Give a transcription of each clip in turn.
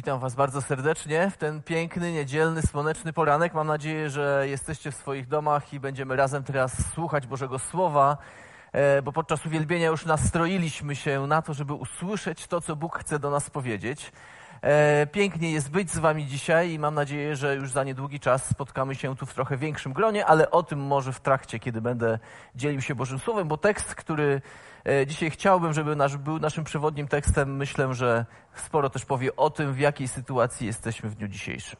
Witam Was bardzo serdecznie w ten piękny, niedzielny, słoneczny poranek. Mam nadzieję, że jesteście w swoich domach i będziemy razem teraz słuchać Bożego Słowa, e, bo podczas uwielbienia już nastroiliśmy się na to, żeby usłyszeć to, co Bóg chce do nas powiedzieć. E, pięknie jest być z Wami dzisiaj i mam nadzieję, że już za niedługi czas spotkamy się tu w trochę większym gronie, ale o tym może w trakcie, kiedy będę dzielił się Bożym Słowem, bo tekst, który e, dzisiaj chciałbym, żeby nasz, był naszym przewodnim tekstem, myślę, że sporo też powie o tym, w jakiej sytuacji jesteśmy w dniu dzisiejszym.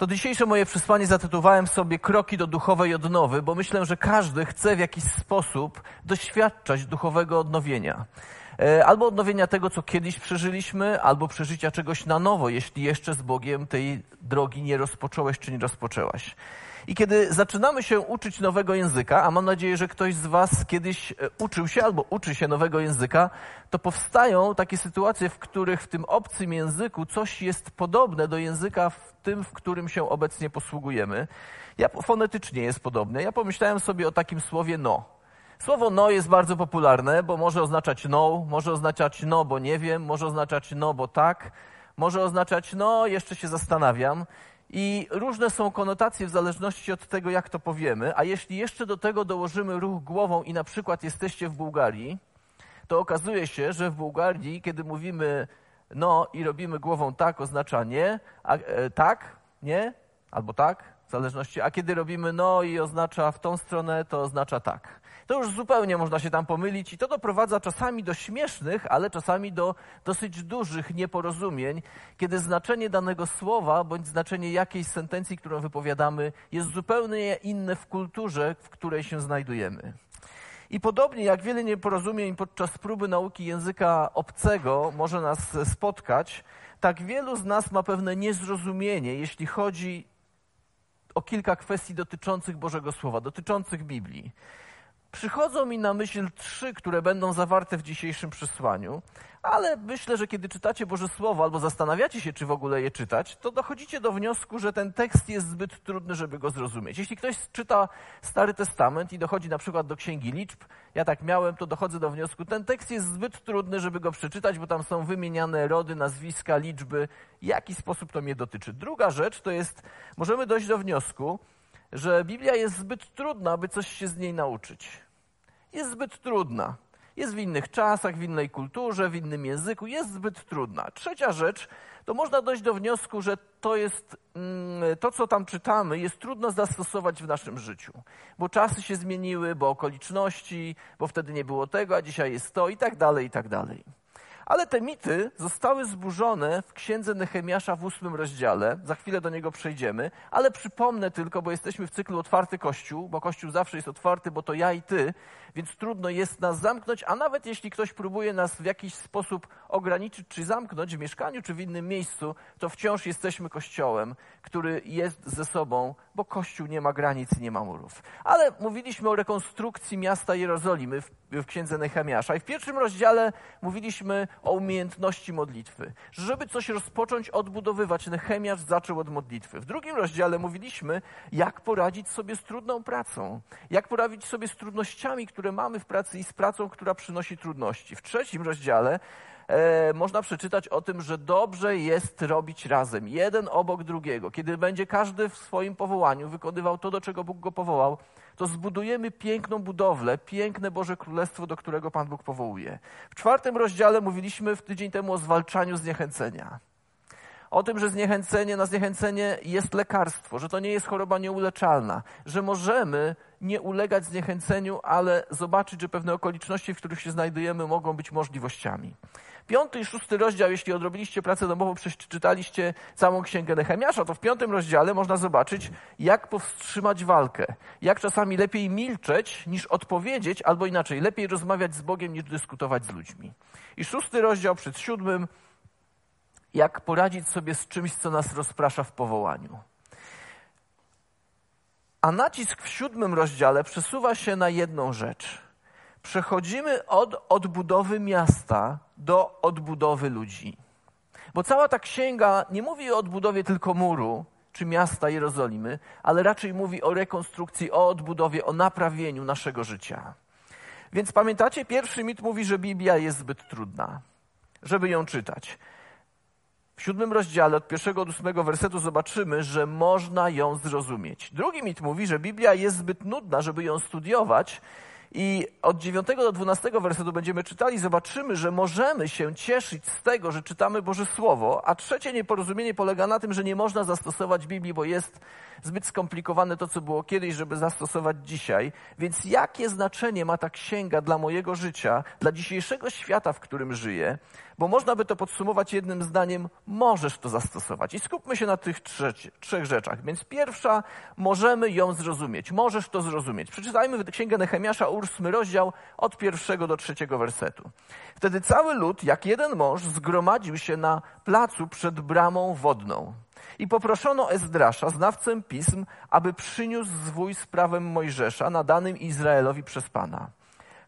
To dzisiejsze moje przesłanie zatytułowałem sobie Kroki do duchowej odnowy, bo myślę, że każdy chce w jakiś sposób doświadczać duchowego odnowienia. E, albo odnowienia tego, co kiedyś przeżyliśmy, albo przeżycia czegoś na nowo, jeśli jeszcze z Bogiem tej drogi nie rozpocząłeś czy nie rozpoczęłaś. I kiedy zaczynamy się uczyć nowego języka, a mam nadzieję, że ktoś z Was kiedyś e, uczył się albo uczy się nowego języka, to powstają takie sytuacje, w których w tym obcym języku coś jest podobne do języka w tym, w którym się obecnie posługujemy. Ja fonetycznie jest podobne. Ja pomyślałem sobie o takim słowie no. Słowo no jest bardzo popularne, bo może oznaczać no, może oznaczać no, bo nie wiem, może oznaczać no, bo tak, może oznaczać no, jeszcze się zastanawiam. I różne są konotacje w zależności od tego, jak to powiemy. A jeśli jeszcze do tego dołożymy ruch głową i na przykład jesteście w Bułgarii, to okazuje się, że w Bułgarii, kiedy mówimy no i robimy głową tak, oznacza nie, a, e, tak, nie, albo tak, w zależności, a kiedy robimy no i oznacza w tą stronę, to oznacza tak to już zupełnie można się tam pomylić i to doprowadza czasami do śmiesznych, ale czasami do dosyć dużych nieporozumień, kiedy znaczenie danego słowa bądź znaczenie jakiejś sentencji, którą wypowiadamy, jest zupełnie inne w kulturze, w której się znajdujemy. I podobnie jak wiele nieporozumień podczas próby nauki języka obcego może nas spotkać, tak wielu z nas ma pewne niezrozumienie, jeśli chodzi o kilka kwestii dotyczących Bożego Słowa, dotyczących Biblii. Przychodzą mi na myśl trzy, które będą zawarte w dzisiejszym przesłaniu, ale myślę, że kiedy czytacie Boże Słowo albo zastanawiacie się, czy w ogóle je czytać, to dochodzicie do wniosku, że ten tekst jest zbyt trudny, żeby go zrozumieć. Jeśli ktoś czyta Stary Testament i dochodzi na przykład do Księgi Liczb, ja tak miałem, to dochodzę do wniosku, ten tekst jest zbyt trudny, żeby go przeczytać, bo tam są wymieniane rody, nazwiska, liczby. W jaki sposób to mnie dotyczy? Druga rzecz to jest, możemy dojść do wniosku, że Biblia jest zbyt trudna, aby coś się z niej nauczyć. Jest zbyt trudna. Jest w innych czasach, w innej kulturze, w innym języku, jest zbyt trudna. Trzecia rzecz, to można dojść do wniosku, że to jest mm, to, co tam czytamy, jest trudno zastosować w naszym życiu, bo czasy się zmieniły, bo okoliczności, bo wtedy nie było tego, a dzisiaj jest to i tak dalej, i tak dalej. Ale te mity zostały zburzone w księdze Nehemiasza w ósmym rozdziale. Za chwilę do niego przejdziemy, ale przypomnę tylko, bo jesteśmy w cyklu Otwarty Kościół, bo Kościół zawsze jest otwarty, bo to ja i ty, więc trudno jest nas zamknąć, a nawet jeśli ktoś próbuje nas w jakiś sposób ograniczyć czy zamknąć w mieszkaniu czy w innym miejscu, to wciąż jesteśmy Kościołem, który jest ze sobą, bo Kościół nie ma granic i nie ma murów. Ale mówiliśmy o rekonstrukcji miasta Jerozolimy w, w księdze Nehemiasza i w pierwszym rozdziale mówiliśmy o umiejętności modlitwy. Żeby coś rozpocząć, odbudowywać, Nehemiasz zaczął od modlitwy. W drugim rozdziale mówiliśmy, jak poradzić sobie z trudną pracą, jak poradzić sobie z trudnościami, które mamy w pracy i z pracą, która przynosi trudności. W trzecim rozdziale e, można przeczytać o tym, że dobrze jest robić razem, jeden obok drugiego. Kiedy będzie każdy w swoim powołaniu wykonywał to, do czego Bóg go powołał, to zbudujemy piękną budowlę, piękne Boże Królestwo, do którego Pan Bóg powołuje. W czwartym rozdziale mówiliśmy w tydzień temu o zwalczaniu zniechęcenia. O tym, że zniechęcenie na zniechęcenie jest lekarstwo, że to nie jest choroba nieuleczalna, że możemy nie ulegać zniechęceniu, ale zobaczyć, że pewne okoliczności, w których się znajdujemy, mogą być możliwościami. Piąty i szósty rozdział, jeśli odrobiliście pracę domową, przeczytaliście całą księgę Nehemiasza, to w piątym rozdziale można zobaczyć, jak powstrzymać walkę. Jak czasami lepiej milczeć niż odpowiedzieć, albo inaczej, lepiej rozmawiać z Bogiem niż dyskutować z ludźmi. I szósty rozdział przed siódmym, jak poradzić sobie z czymś, co nas rozprasza w powołaniu. A nacisk w siódmym rozdziale przesuwa się na jedną rzecz. Przechodzimy od odbudowy miasta do odbudowy ludzi. Bo cała ta księga nie mówi o odbudowie tylko muru czy miasta Jerozolimy, ale raczej mówi o rekonstrukcji, o odbudowie, o naprawieniu naszego życia. Więc pamiętacie, pierwszy mit mówi, że Biblia jest zbyt trudna, żeby ją czytać. W siódmym rozdziale od pierwszego do ósmego wersetu zobaczymy, że można ją zrozumieć. Drugi mit mówi, że Biblia jest zbyt nudna, żeby ją studiować i od 9 do 12 wersetu będziemy czytali, zobaczymy, że możemy się cieszyć z tego, że czytamy Boże Słowo, a trzecie nieporozumienie polega na tym, że nie można zastosować Biblii, bo jest zbyt skomplikowane to, co było kiedyś, żeby zastosować dzisiaj. Więc jakie znaczenie ma ta księga dla mojego życia, dla dzisiejszego świata, w którym żyję? Bo można by to podsumować jednym zdaniem, możesz to zastosować. I skupmy się na tych trzech, rzeczach. Więc pierwsza, możemy ją zrozumieć. Możesz to zrozumieć. Przeczytajmy Księgę Nehemiasza, ósmy rozdział, od pierwszego do trzeciego wersetu. Wtedy cały lud, jak jeden mąż, zgromadził się na placu przed bramą wodną. I poproszono Ezdrasza, znawcę pism, aby przyniósł zwój z prawem Mojżesza nadanym Izraelowi przez Pana.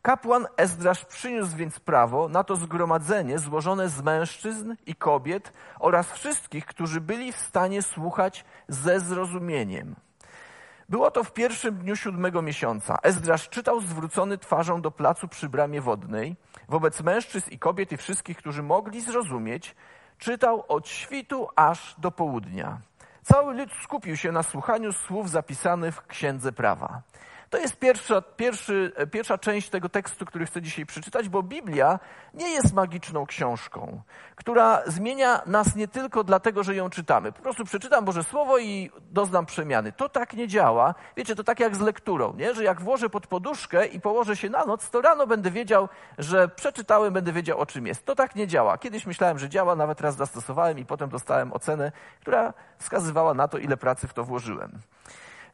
Kapłan Ezdrasz przyniósł więc prawo na to zgromadzenie złożone z mężczyzn i kobiet oraz wszystkich, którzy byli w stanie słuchać ze zrozumieniem. Było to w pierwszym dniu siódmego miesiąca. Ezdrasz czytał zwrócony twarzą do placu przy bramie wodnej, wobec mężczyzn i kobiet i wszystkich, którzy mogli zrozumieć, czytał od świtu aż do południa. Cały lud skupił się na słuchaniu słów zapisanych w Księdze Prawa. To jest pierwsza, pierwszy, pierwsza część tego tekstu, który chcę dzisiaj przeczytać, bo Biblia nie jest magiczną książką, która zmienia nas nie tylko dlatego, że ją czytamy. Po prostu przeczytam Boże Słowo i doznam przemiany. To tak nie działa. Wiecie, to tak jak z lekturą, nie? że jak włożę pod poduszkę i położę się na noc, to rano będę wiedział, że przeczytałem, będę wiedział o czym jest. To tak nie działa. Kiedyś myślałem, że działa, nawet raz zastosowałem i potem dostałem ocenę, która wskazywała na to, ile pracy w to włożyłem.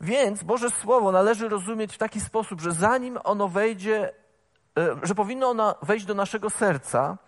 Więc Boże Słowo należy rozumieć w taki sposób, że zanim ono wejdzie, e, że powinno ono wejść do naszego serca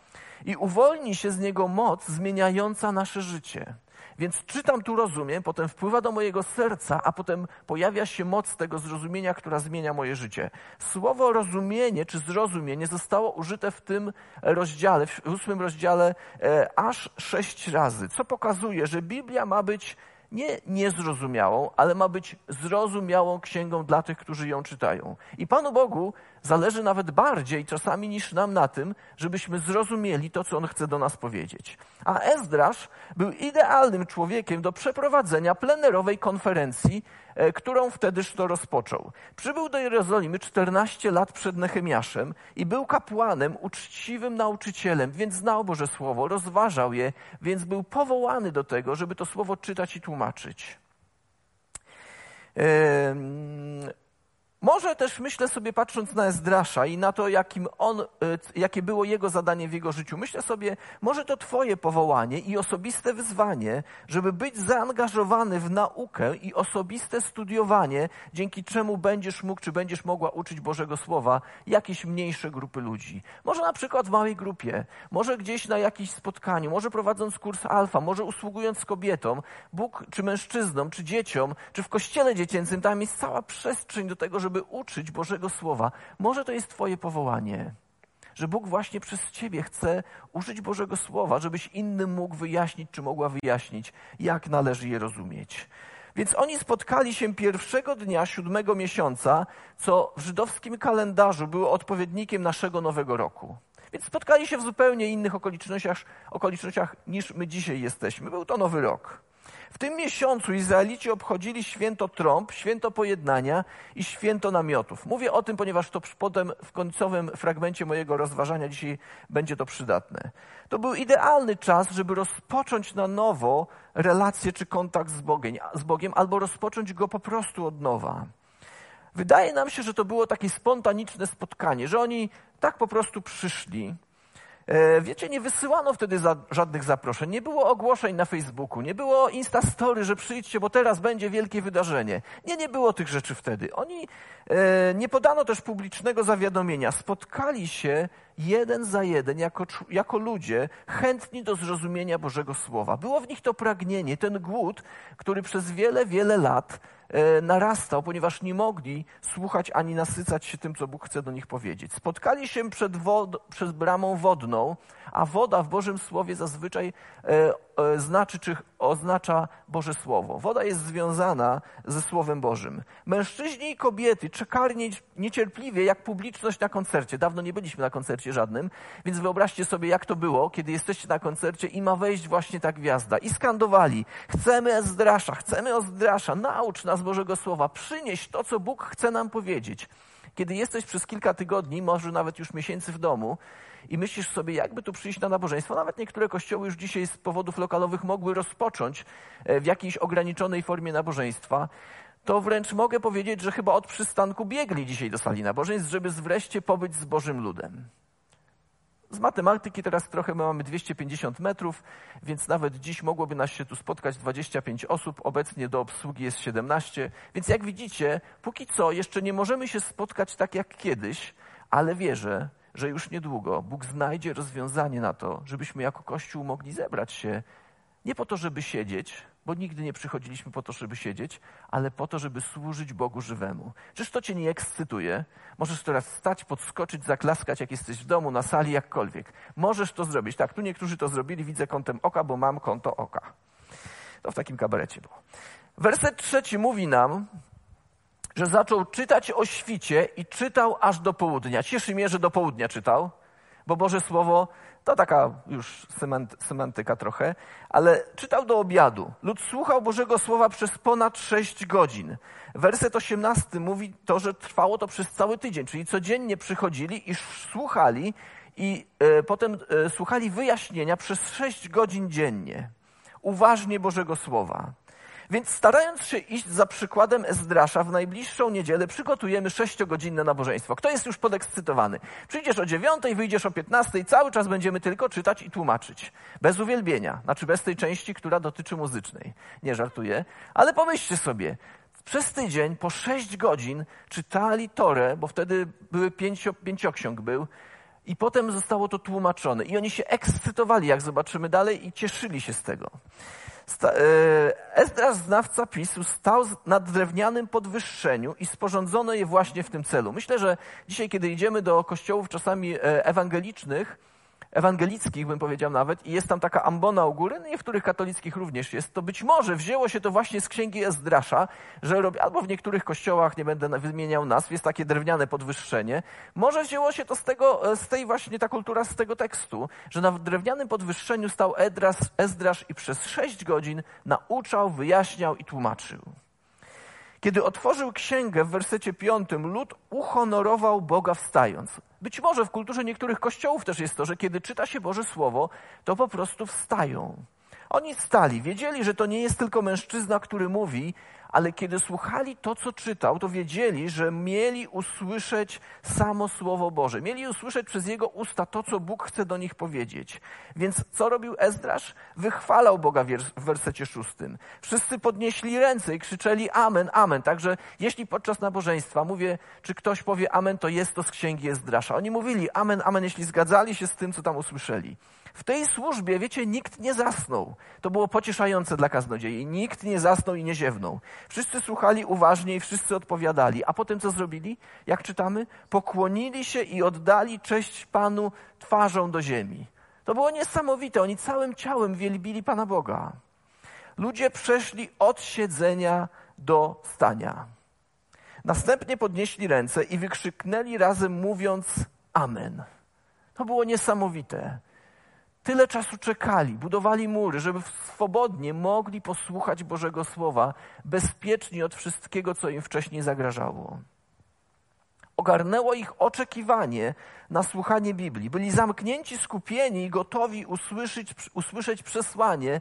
i uwolni się z niego moc zmieniająca nasze życie. Więc czytam tu rozumiem, potem wpływa do mojego serca, a potem pojawia się moc tego zrozumienia, która zmienia moje życie. Słowo rozumienie czy zrozumienie zostało użyte w tym rozdziale, w ósmym rozdziale, e, aż sześć razy, co pokazuje, że Biblia ma być nie niezrozumiałą, ale ma być zrozumiałą księgą dla tych, którzy ją czytają. I Panu Bogu zależy nawet bardziej czasami niż nam na tym, żebyśmy zrozumieli to, co On chce do nas powiedzieć. A Ezdrasz był idealnym człowiekiem do przeprowadzenia plenerowej konferencji, którą wtedyż to rozpoczął. Przybył do Jerozolimy 14 lat przed Nehemiaszem i był kapłanem, uczciwym nauczycielem, więc znał Boże Słowo, rozważał je, więc był powołany do tego, żeby to Słowo czytać i tłumaczyć. Może też myślę sobie, patrząc na Ezdrasza i na to, jakim on, e, jakie było jego zadanie w jego życiu, myślę sobie, może to Twoje powołanie i osobiste wyzwanie, żeby być zaangażowany w naukę i osobiste studiowanie, dzięki czemu będziesz mógł, czy będziesz mogła uczyć Bożego Słowa jakieś mniejsze grupy ludzi. Może na przykład w małej grupie, może gdzieś na jakimś spotkaniu, może prowadząc kurs alfa, może usługując kobietom, Bóg, czy mężczyznom, czy dzieciom, czy w kościele dziecięcym, tam jest cała przestrzeń do tego, żeby żeby uczyć Bożego Słowa. Może to jest Twoje powołanie, że Bóg właśnie przez Ciebie chce użyć Bożego Słowa, żebyś innym mógł wyjaśnić, czy mogła wyjaśnić, jak należy je rozumieć. Więc oni spotkali się pierwszego dnia siódmego miesiąca, co w żydowskim kalendarzu było odpowiednikiem naszego nowego roku. Więc spotkali się w zupełnie innych okolicznościach, okolicznościach niż my dzisiaj jesteśmy. Był to nowy rok. W tym miesiącu Izraelici obchodzili święto trąb, święto pojednania i święto namiotów. Mówię o tym, ponieważ to potem w końcowym fragmencie mojego rozważania dzisiaj będzie to przydatne. To był idealny czas, żeby rozpocząć na nowo relację czy kontakt z Bogiem, z Bogiem albo rozpocząć go po prostu od nowa. Wydaje nam się, że to było takie spontaniczne spotkanie, że oni tak po prostu przyszli wiecie, nie wysyłano wtedy za, żadnych zaproszeń, nie było ogłoszeń na Facebooku, nie było Instastory, że przyjdźcie, bo teraz będzie wielkie wydarzenie. Nie, nie było tych rzeczy wtedy. Oni, e, nie podano też publicznego zawiadomienia. Spotkali się jeden za jeden jako, jako ludzie chętni do zrozumienia Bożego Słowa. Było w nich to pragnienie, ten głód, który przez wiele, wiele lat e, narastał, ponieważ nie mogli słuchać ani nasycać się tym, co Bóg chce do nich powiedzieć. Spotkali się przed, wod- przed bramą wodną, a woda w Bożym Słowie zazwyczaj e, e, znaczy, czy oznacza Boże Słowo. Woda jest związana ze Słowem Bożym. Mężczyźni i kobiety czekali niecierpliwie jak publiczność na koncercie. Dawno nie byliśmy na koncercie żadnym, więc wyobraźcie sobie, jak to było, kiedy jesteście na koncercie i ma wejść właśnie ta gwiazda. I skandowali, chcemy Ezdrasza, chcemy Ezdrasza, naucz nas Bożego Słowa, przynieś to, co Bóg chce nam powiedzieć. Kiedy jesteś przez kilka tygodni, może nawet już miesięcy w domu i myślisz sobie, jakby tu przyjść na nabożeństwo, nawet niektóre kościoły już dzisiaj z powodów lokalowych mogły rozpocząć e, w jakiejś ograniczonej formie nabożeństwa, to wręcz mogę powiedzieć, że chyba od przystanku biegli dzisiaj do sali nabożeństw, żeby wreszcie pobyć z Bożym ludem. Z matematyki teraz trochę my mamy 250 metrów, więc nawet dziś mogłoby nas się tu spotkać 25 osób. Obecnie do obsługi jest 17. Więc jak widzicie, póki co jeszcze nie możemy się spotkać tak jak kiedyś, ale wierzę, że już niedługo Bóg znajdzie rozwiązanie na to, żebyśmy jako Kościół mogli zebrać się nie po to, żeby siedzieć, bo nigdy nie przychodziliśmy po to, żeby siedzieć, ale po to, żeby służyć Bogu żywemu. Czyż to cię nie ekscytuje? Możesz teraz stać, podskoczyć, zaklaskać, jak jesteś w domu, na sali, jakkolwiek. Możesz to zrobić. Tak, tu niektórzy to zrobili, widzę kątem oka, bo mam konto oka. To w takim kabarecie było. Werset trzeci mówi nam, że zaczął czytać o świcie i czytał aż do południa. Cieszy mnie, że do południa czytał, bo Boże Słowo to taka już semantyka trochę, ale czytał do obiadu. Lud słuchał Bożego Słowa przez ponad sześć godzin. Werset 18 mówi to, że trwało to przez cały tydzień, czyli codziennie przychodzili i słuchali i e, potem e, słuchali wyjaśnienia przez sześć godzin dziennie. Uważnie Bożego Słowa. Więc starając się iść za przykładem Ezdrasza, w najbliższą niedzielę przygotujemy sześciogodzinne nabożeństwo. Kto jest już podekscytowany? Przyjdziesz o dziewiątej, wyjdziesz o piętnastej, cały czas będziemy tylko czytać i tłumaczyć. Bez uwielbienia, znaczy bez tej części, która dotyczy muzycznej. Nie żartuję, ale pomyślcie sobie, przez tydzień po sześć godzin czytali Torę, bo wtedy były pięcio, pięcioksiąg był, i potem zostało to tłumaczone. I oni się ekscytowali, jak zobaczymy dalej, i cieszyli się z tego. E, Esdras, znawca PiSu, stał na drewnianym podwyższeniu i sporządzono je właśnie w tym celu. Myślę, że dzisiaj, kiedy idziemy do kościołów czasami e, ewangelicznych, ewangelickich, bym powiedział nawet, i jest tam taka ambona u góry, no w katolickich również jest, to być może wzięło się to właśnie z księgi Ezdrasza, że robi, albo w niektórych kościołach, nie będę wymieniał nazw, jest takie drewniane podwyższenie. Może wzięło się to z tego, z tej właśnie, ta kultura z tego tekstu, że na drewnianym podwyższeniu stał Edras, Ezdrasz i przez sześć godzin nauczał, wyjaśniał i tłumaczył. Kiedy otworzył księgę w wersecie piątym, lud uhonorował Boga wstając. Być może w kulturze niektórych kościołów też jest to, że kiedy czyta się Boże Słowo, to po prostu wstają. Oni stali, wiedzieli, że to nie jest tylko mężczyzna, który mówi, ale kiedy słuchali to, co czytał, to wiedzieli, że mieli usłyszeć samo Słowo Boże. Mieli usłyszeć przez jego usta to, co Bóg chce do nich powiedzieć. Więc co robił Ezdrasz? Wychwalał Boga w wersecie szóstym. Wszyscy podnieśli ręce i krzyczeli Amen, Amen. Także jeśli podczas nabożeństwa mówię, czy ktoś powie Amen, to jest to z księgi Ezdrasza. Oni mówili Amen, Amen, jeśli zgadzali się z tym, co tam usłyszeli. W tej służbie, wiecie, nikt nie zasnął. To było pocieszające dla kaznodziei. Nikt nie zasnął i nie ziewnął. Wszyscy słuchali uważnie i wszyscy odpowiadali. A potem co zrobili? Jak czytamy? Pokłonili się i oddali cześć Panu twarzą do ziemi. To było niesamowite. Oni całym ciałem wielbili Pana Boga. Ludzie przeszli od siedzenia do stania. Następnie podnieśli ręce i wykrzyknęli razem, mówiąc Amen. To było niesamowite. Tyle czasu czekali, budowali mury, żeby swobodnie mogli posłuchać Bożego Słowa, bezpiecznie od wszystkiego, co im wcześniej zagrażało. Ogarnęło ich oczekiwanie na słuchanie Biblii. Byli zamknięci, skupieni i gotowi usłyszeć, usłyszeć przesłanie,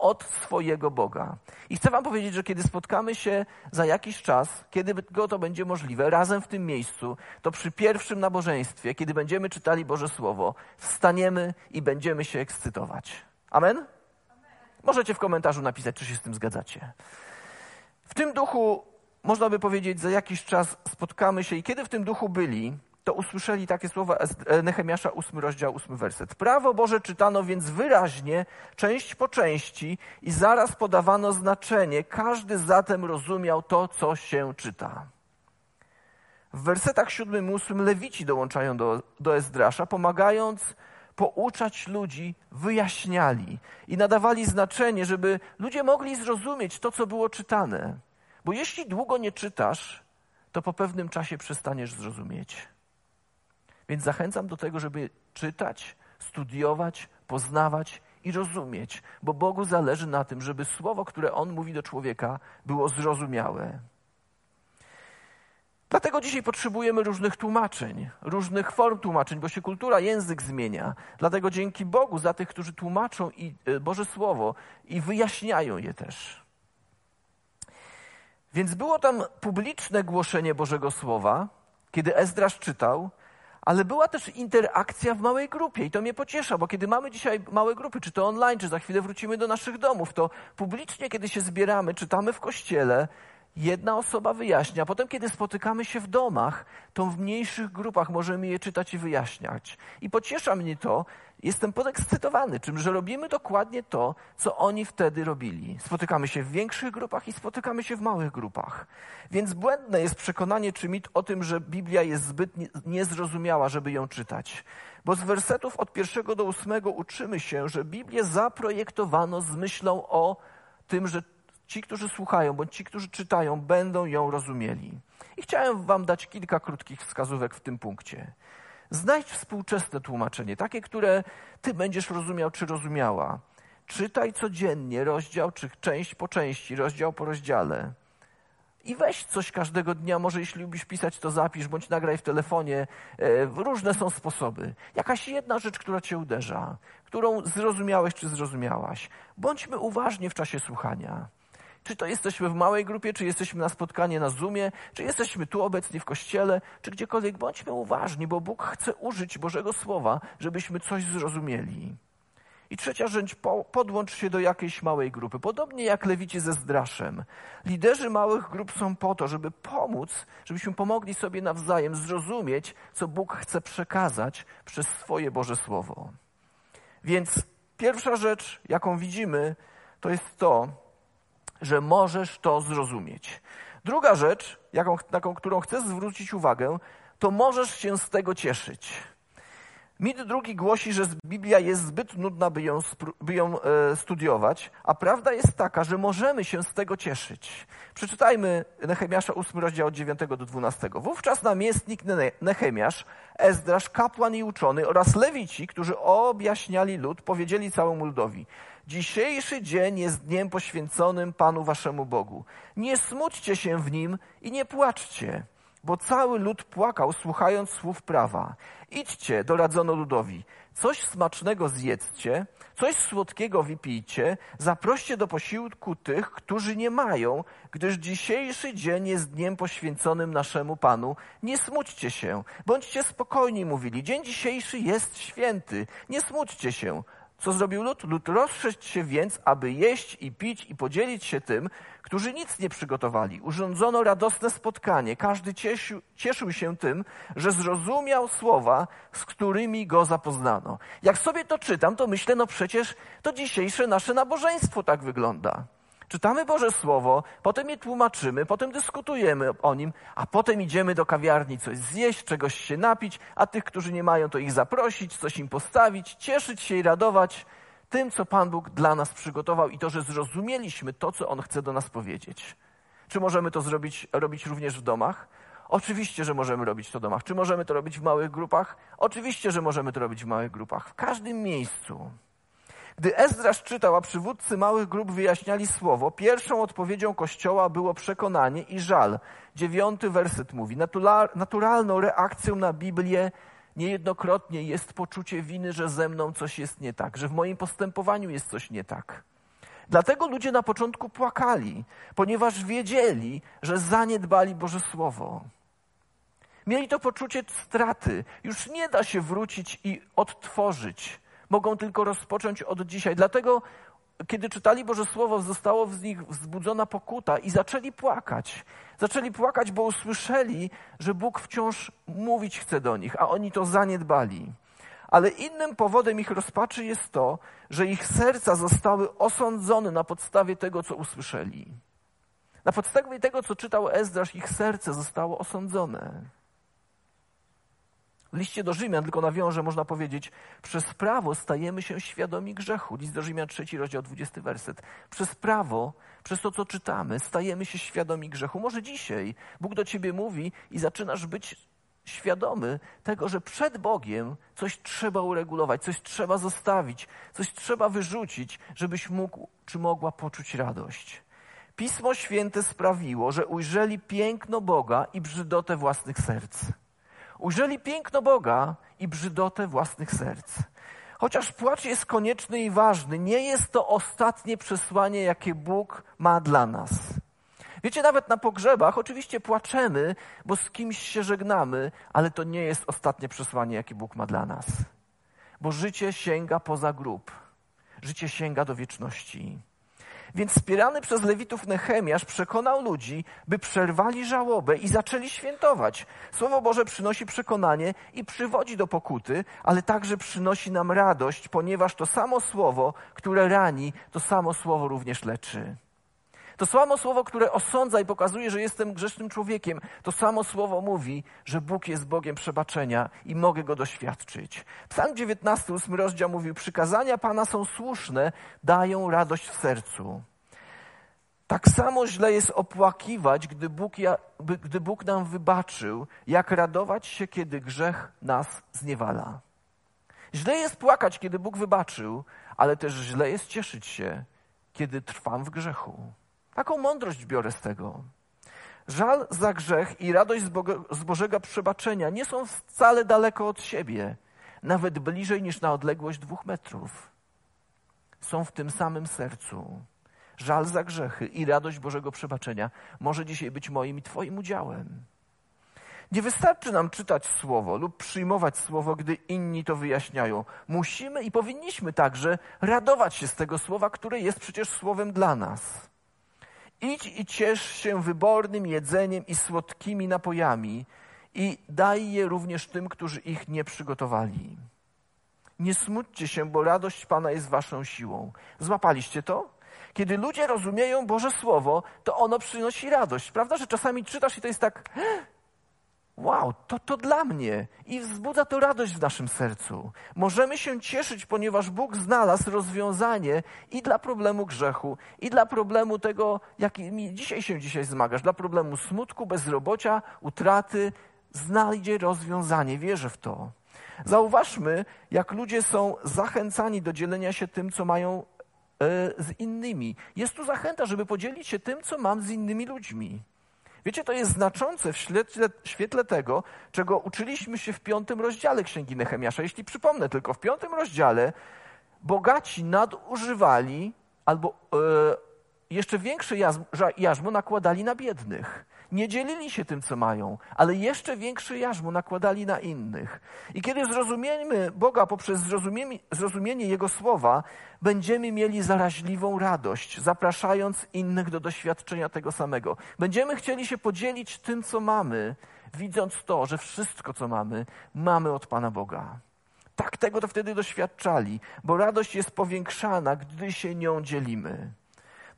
od swojego Boga. I chcę Wam powiedzieć, że kiedy spotkamy się za jakiś czas, kiedy to będzie możliwe, razem w tym miejscu, to przy pierwszym nabożeństwie, kiedy będziemy czytali Boże Słowo, wstaniemy i będziemy się ekscytować. Amen? Amen? Możecie w komentarzu napisać, czy się z tym zgadzacie. W tym duchu, można by powiedzieć, za jakiś czas spotkamy się i kiedy w tym duchu byli, to usłyszeli takie słowa e, Nehemiasza, ósmy rozdział, ósmy werset. Prawo Boże czytano więc wyraźnie, część po części i zaraz podawano znaczenie. Każdy zatem rozumiał to, co się czyta. W wersetach siódmym i ósmym Lewici dołączają do, do Ezdrasza, pomagając pouczać ludzi, wyjaśniali i nadawali znaczenie, żeby ludzie mogli zrozumieć to, co było czytane. Bo jeśli długo nie czytasz, to po pewnym czasie przestaniesz zrozumieć. Więc zachęcam do tego, żeby czytać, studiować, poznawać i rozumieć, bo Bogu zależy na tym, żeby słowo, które On mówi do człowieka, było zrozumiałe. Dlatego dzisiaj potrzebujemy różnych tłumaczeń, różnych form tłumaczeń, bo się kultura, język zmienia. Dlatego dzięki Bogu za tych, którzy tłumaczą i e, Boże Słowo i wyjaśniają je też. Więc było tam publiczne głoszenie Bożego Słowa, kiedy Ezdrasz czytał, ale była też interakcja w małej grupie i to mnie pociesza, bo kiedy mamy dzisiaj małe grupy, czy to online, czy za chwilę wrócimy do naszych domów, to publicznie, kiedy się zbieramy, czytamy w kościele, jedna osoba wyjaśnia. Potem, kiedy spotykamy się w domach, to w mniejszych grupach możemy je czytać i wyjaśniać. I pociesza mnie to, jestem podekscytowany, czym, że robimy dokładnie to, co oni wtedy robili. Spotykamy się w większych grupach i spotykamy się w małych grupach. Więc błędne jest przekonanie czy mit o tym, że Biblia jest zbyt niezrozumiała, żeby ją czytać. Bo z wersetów od pierwszego do ósmego uczymy się, że Biblię zaprojektowano z myślą o tym, że ci, którzy słuchają, bądź ci, którzy czytają, będą ją rozumieli. I chciałem Wam dać kilka krótkich wskazówek w tym punkcie. Znajdź współczesne tłumaczenie, takie, które Ty będziesz rozumiał czy rozumiała. Czytaj codziennie rozdział, czy część po części, rozdział po rozdziale. I weź coś każdego dnia, może jeśli lubisz pisać, to zapisz, bądź nagraj w telefonie. E, różne są sposoby. Jakaś jedna rzecz, która cię uderza, którą zrozumiałeś czy zrozumiałaś. Bądźmy uważni w czasie słuchania. Czy to jesteśmy w małej grupie, czy jesteśmy na spotkanie na Zoomie, czy jesteśmy tu obecni w kościele, czy gdziekolwiek, bądźmy uważni, bo Bóg chce użyć Bożego Słowa, żebyśmy coś zrozumieli. I trzecia rzecz, podłącz się do jakiejś małej grupy. Podobnie jak lewici ze Zdraszem. Liderzy małych grup są po to, żeby pomóc, żebyśmy pomogli sobie nawzajem zrozumieć, co Bóg chce przekazać przez swoje Boże Słowo. Więc pierwsza rzecz, jaką widzimy, to jest to, że możesz to zrozumieć. Druga rzecz, jaką, na którą chcę zwrócić uwagę, to możesz się z tego cieszyć. Mit drugi głosi, że Biblia jest zbyt nudna, by ją, by ją e, studiować, a prawda jest taka, że możemy się z tego cieszyć. Przeczytajmy Nehemiasza 8 rozdział od 9 do 12. Wówczas namiestnik Nehemiasz, Ezdrasz, kapłan i uczony oraz lewici, którzy objaśniali lud, powiedzieli całemu ludowi – Dzisiejszy dzień jest dniem poświęconym Panu Waszemu Bogu. Nie smućcie się w nim i nie płaczcie, bo cały lud płakał, słuchając słów prawa. Idźcie, doradzono ludowi, coś smacznego zjedzcie, coś słodkiego wypijcie, zaproście do posiłku tych, którzy nie mają, gdyż dzisiejszy dzień jest dniem poświęconym naszemu Panu. Nie smućcie się, bądźcie spokojni, mówili. Dzień dzisiejszy jest święty, nie smućcie się. Co zrobił lud? Lud rozszedł się więc, aby jeść i pić i podzielić się tym, którzy nic nie przygotowali. Urządzono radosne spotkanie. Każdy cieszył, cieszył się tym, że zrozumiał słowa, z którymi go zapoznano. Jak sobie to czytam, to myślę, no przecież to dzisiejsze nasze nabożeństwo tak wygląda. Czytamy Boże Słowo, potem je tłumaczymy, potem dyskutujemy o nim, a potem idziemy do kawiarni coś zjeść, czegoś się napić, a tych, którzy nie mają, to ich zaprosić, coś im postawić, cieszyć się i radować tym, co Pan Bóg dla nas przygotował i to, że zrozumieliśmy to, co On chce do nas powiedzieć. Czy możemy to zrobić, robić również w domach? Oczywiście, że możemy robić to w domach. Czy możemy to robić w małych grupach? Oczywiście, że możemy to robić w małych grupach. W każdym miejscu. Gdy Ezdrasz czytał, a przywódcy małych grup wyjaśniali słowo, pierwszą odpowiedzią Kościoła było przekonanie i żal. Dziewiąty werset mówi, naturalną reakcją na Biblię niejednokrotnie jest poczucie winy, że ze mną coś jest nie tak, że w moim postępowaniu jest coś nie tak. Dlatego ludzie na początku płakali, ponieważ wiedzieli, że zaniedbali Boże Słowo. Mieli to poczucie straty. Już nie da się wrócić i odtworzyć mogą tylko rozpocząć od dzisiaj. Dlatego, kiedy czytali Boże Słowo, zostało w nich wzbudzona pokuta i zaczęli płakać. Zaczęli płakać, bo usłyszeli, że Bóg wciąż mówić chce do nich, a oni to zaniedbali. Ale innym powodem ich rozpaczy jest to, że ich serca zostały osądzone na podstawie tego, co usłyszeli. Na podstawie tego, co czytał Ezdrasz, ich serce zostało osądzone. W liście do Rzymian, tylko nawiążę, można powiedzieć, przez prawo stajemy się świadomi grzechu. List do Rzymian, trzeci rozdział, dwudziesty werset. Przez prawo, przez to, co czytamy, stajemy się świadomi grzechu. Może dzisiaj Bóg do ciebie mówi i zaczynasz być świadomy tego, że przed Bogiem coś trzeba uregulować, coś trzeba zostawić, coś trzeba wyrzucić, żebyś mógł czy mogła poczuć radość. Pismo Święte sprawiło, że ujrzeli piękno Boga i brzydotę własnych serc. Ujrzeli piękno Boga i brzydotę własnych serc. Chociaż płacz jest konieczny i ważny, nie jest to ostatnie przesłanie, jakie Bóg ma dla nas. Wiecie, nawet na pogrzebach oczywiście płaczemy, bo z kimś się żegnamy, ale to nie jest ostatnie przesłanie, jakie Bóg ma dla nas. Bo życie sięga poza grób. Życie sięga do wieczności. Więc wspierany przez Lewitów Nehemiasz przekonał ludzi, by przerwali żałobę i zaczęli świętować. Słowo Boże przynosi przekonanie i przywodzi do pokuty, ale także przynosi nam radość, ponieważ to samo słowo, które rani, to samo słowo również leczy. To samo słowo, które osądza i pokazuje, że jestem grzesznym człowiekiem, to samo słowo mówi, że Bóg jest Bogiem przebaczenia i mogę go doświadczyć. Psalm 19, 8 rozdział mówił: Przykazania Pana są słuszne, dają radość w sercu. Tak samo źle jest opłakiwać, gdy Bóg, gdy Bóg nam wybaczył, jak radować się, kiedy grzech nas zniewala. Źle jest płakać, kiedy Bóg wybaczył, ale też źle jest cieszyć się, kiedy trwam w grzechu. Taką mądrość biorę z tego. Żal za grzech i radość z, Boga, z Bożego przebaczenia nie są wcale daleko od siebie, nawet bliżej niż na odległość dwóch metrów. Są w tym samym sercu. Żal za grzechy i radość Bożego przebaczenia może dzisiaj być moim i Twoim udziałem. Nie wystarczy nam czytać słowo lub przyjmować słowo, gdy inni to wyjaśniają. Musimy i powinniśmy także radować się z tego słowa, które jest przecież słowem dla nas. Idź i ciesz się wybornym jedzeniem i słodkimi napojami i daj je również tym, którzy ich nie przygotowali. Nie smućcie się, bo radość Pana jest waszą siłą. Złapaliście to? Kiedy ludzie rozumieją Boże Słowo, to ono przynosi radość. Prawda, że czasami czytasz i to jest tak, wow, to to dla mnie. I wzbudza to radość w naszym sercu. Możemy się cieszyć, ponieważ Bóg znalazł rozwiązanie i dla problemu grzechu, i dla problemu tego, jaki dzisiaj się dzisiaj zmagasz, dla problemu smutku, bezrobocia, utraty. Znajdzie rozwiązanie, wierzę w to. Zauważmy, jak ludzie są zachęcani do dzielenia się tym, co mają e, z innymi. Jest tu zachęta, żeby podzielić się tym, co mam z innymi ludźmi. Wiecie, to jest znaczące w świetle, świetle, tego, czego uczyliśmy się w piątym rozdziale Księgi Nehemiasza. Jeśli przypomnę tylko, w piątym rozdziale bogaci nadużywali albo e, jeszcze większe jarzmo nakładali na biednych. Nie dzielili się tym, co mają, ale jeszcze większe jarzmo nakładali na innych. I kiedy zrozumiemy Boga poprzez zrozumienie, zrozumienie Jego słowa, będziemy mieli zaraźliwą radość, zapraszając innych do doświadczenia tego samego. Będziemy chcieli się podzielić tym, co mamy, widząc to, że wszystko, co mamy, mamy od Pana Boga. Tak tego to wtedy doświadczali, bo radość jest powiększana, gdy się nią dzielimy.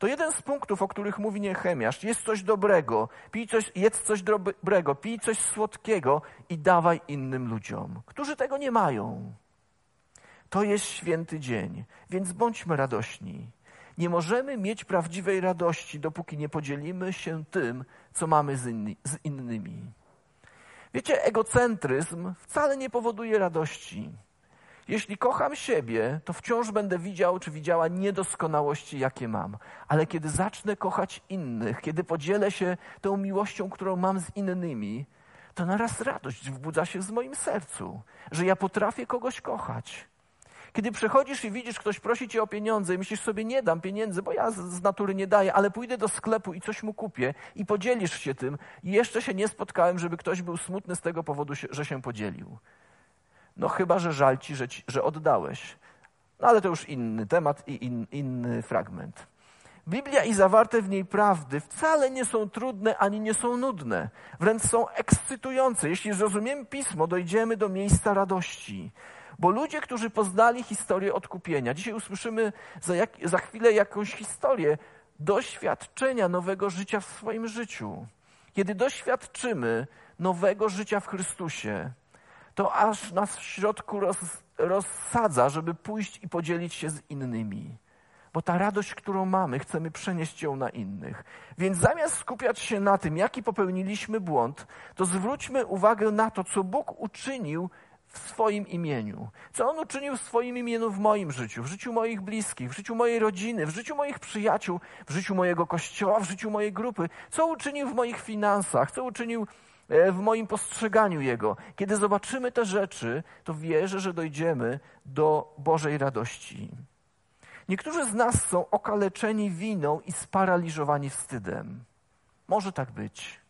To jeden z punktów, o których mówi Niechemiasz. Jest coś dobrego, pij coś, jedz coś dobrego, pij coś słodkiego i dawaj innym ludziom, którzy tego nie mają. To jest święty dzień, więc bądźmy radośni. Nie możemy mieć prawdziwej radości, dopóki nie podzielimy się tym, co mamy z, inni, z innymi. Wiecie, egocentryzm wcale nie powoduje radości. Jeśli kocham siebie, to wciąż będę widział czy widziała niedoskonałości, jakie mam. Ale kiedy zacznę kochać innych, kiedy podzielę się tą miłością, którą mam z innymi, to naraz radość wbudza się w moim sercu, że ja potrafię kogoś kochać. Kiedy przechodzisz i widzisz, ktoś prosi cię o pieniądze i myślisz sobie, nie dam pieniędzy, bo ja z natury nie daję, ale pójdę do sklepu i coś mu kupię i podzielisz się tym. I jeszcze się nie spotkałem, żeby ktoś był smutny z tego powodu, że się podzielił. No chyba, że żal ci, że, ci, że oddałeś. No ale to już inny temat i in, inny fragment. Biblia i zawarte w niej prawdy wcale nie są trudne ani nie są nudne. Wręcz są ekscytujące. Jeśli zrozumiemy pismo, dojdziemy do miejsca radości. Bo ludzie, którzy poznali historię odkupienia, dzisiaj usłyszymy za, jak, za chwilę jakąś historię doświadczenia nowego życia w swoim życiu. Kiedy doświadczymy nowego życia w Chrystusie, to aż nas w środku roz, rozsadza, żeby pójść i podzielić się z innymi. Bo ta radość, którą mamy, chcemy przenieść ją na innych. Więc zamiast skupiać się na tym, jaki popełniliśmy błąd, to zwróćmy uwagę na to, co Bóg uczynił w swoim imieniu. Co On uczynił w swoim imieniu w moim życiu, w życiu moich bliskich, w życiu mojej rodziny, w życiu moich przyjaciół, w życiu mojego kościoła, w życiu mojej grupy. Co uczynił w moich finansach, co uczynił w moim postrzeganiu Jego. Kiedy zobaczymy te rzeczy, to wierzę, że dojdziemy do Bożej radości. Niektórzy z nas są okaleczeni winą i sparaliżowani wstydem. Może tak być.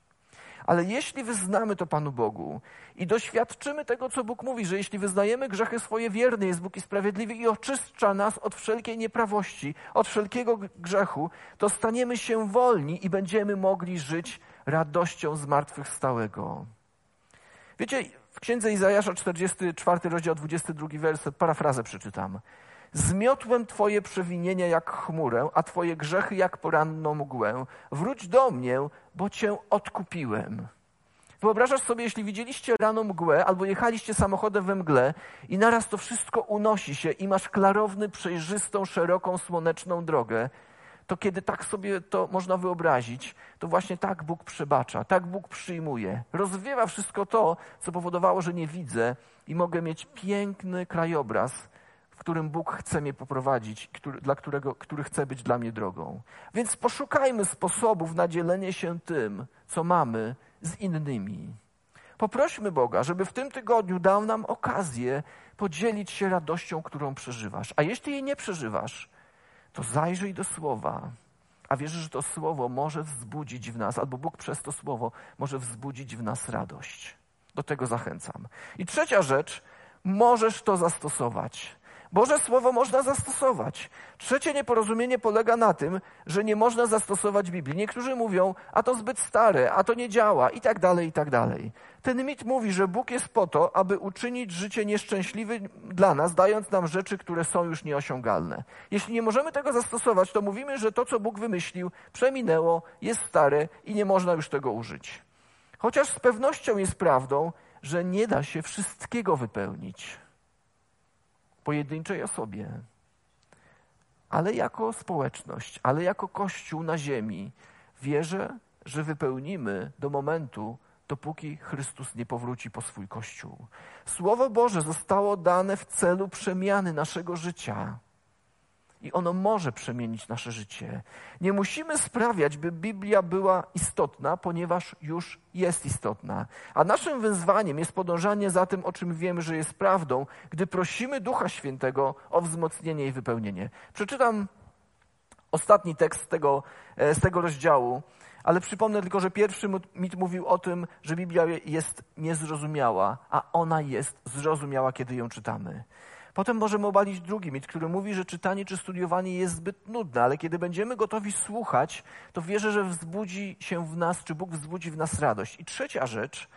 Ale jeśli wyznamy to Panu Bogu i doświadczymy tego, co Bóg mówi, że jeśli wyznajemy grzechy swoje, wierny jest Bóg i sprawiedliwy i oczyszcza nas od wszelkiej nieprawości, od wszelkiego grzechu, to staniemy się wolni i będziemy mogli żyć radością zmartwychwstałego. Wiecie, w księdze Izajasza 44 rozdział 22 werset, parafrazę przeczytam. Zmiotłem Twoje przewinienia jak chmurę, a Twoje grzechy jak poranną mgłę. Wróć do mnie, bo Cię odkupiłem. Wyobrażasz sobie, jeśli widzieliście rano mgłę albo jechaliście samochodem we mgle i naraz to wszystko unosi się i masz klarowny, przejrzystą, szeroką, słoneczną drogę, to kiedy tak sobie to można wyobrazić, to właśnie tak Bóg przebacza, tak Bóg przyjmuje. Rozwiewa wszystko to, co powodowało, że nie widzę i mogę mieć piękny krajobraz, którym Bóg chce mnie poprowadzić, który, dla którego, który chce być dla mnie drogą. Więc poszukajmy sposobów na dzielenie się tym, co mamy z innymi. Poprośmy Boga, żeby w tym tygodniu dał nam okazję podzielić się radością, którą przeżywasz. A jeśli jej nie przeżywasz, to zajrzyj do słowa. A wierzę, że to słowo może wzbudzić w nas, albo Bóg przez to słowo może wzbudzić w nas radość. Do tego zachęcam. I trzecia rzecz, możesz to zastosować. Boże Słowo można zastosować. Trzecie nieporozumienie polega na tym, że nie można zastosować Biblii. Niektórzy mówią, a to zbyt stare, a to nie działa i tak dalej, i tak dalej. Ten mit mówi, że Bóg jest po to, aby uczynić życie nieszczęśliwe dla nas, dając nam rzeczy, które są już nieosiągalne. Jeśli nie możemy tego zastosować, to mówimy, że to, co Bóg wymyślił, przeminęło, jest stare i nie można już tego użyć. Chociaż z pewnością jest prawdą, że nie da się wszystkiego wypełnić pojedynczej osobie, ale jako społeczność, ale jako Kościół na ziemi, wierzę, że wypełnimy do momentu, dopóki Chrystus nie powróci po swój Kościół. Słowo Boże zostało dane w celu przemiany naszego życia i ono może przemienić nasze życie. Nie musimy sprawiać, by Biblia była istotna, ponieważ już jest istotna. A naszym wyzwaniem jest podążanie za tym, o czym wiemy, że jest prawdą, gdy prosimy Ducha Świętego o wzmocnienie i wypełnienie. Przeczytam ostatni tekst tego, e, z tego rozdziału, ale przypomnę tylko, że pierwszy mit mówił o tym, że Biblia jest niezrozumiała, a ona jest zrozumiała, kiedy ją czytamy. Potem możemy obalić drugi mit, który mówi, że czytanie czy studiowanie jest zbyt nudne, ale kiedy będziemy gotowi słuchać, to wierzę, że wzbudzi się w nas, czy Bóg wzbudzi w nas radość. I trzecia rzecz,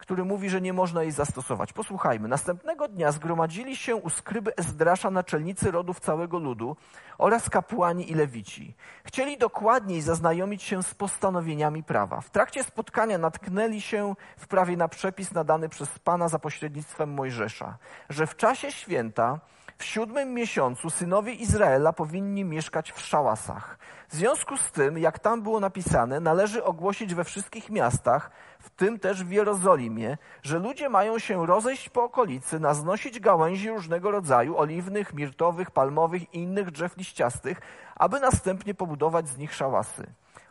który mówi, że nie można jej zastosować. Posłuchajmy. Następnego dnia zgromadzili się u skryby Ezdrasza naczelnicy rodów całego ludu oraz kapłani i lewici. Chcieli dokładniej zaznajomić się z postanowieniami prawa. W trakcie spotkania natknęli się w prawie na przepis nadany przez Pana za pośrednictwem Mojżesza, że w czasie święta w siódmym miesiącu synowie Izraela powinni mieszkać w szałasach. W związku z tym, jak tam było napisane, należy ogłosić we wszystkich miastach, w tym też w Jerozolimie, że ludzie mają się rozejść po okolicy, naznosić gałęzi różnego rodzaju, oliwnych, mirtowych, palmowych i innych drzew liściastych, aby następnie pobudować z nich szałasy.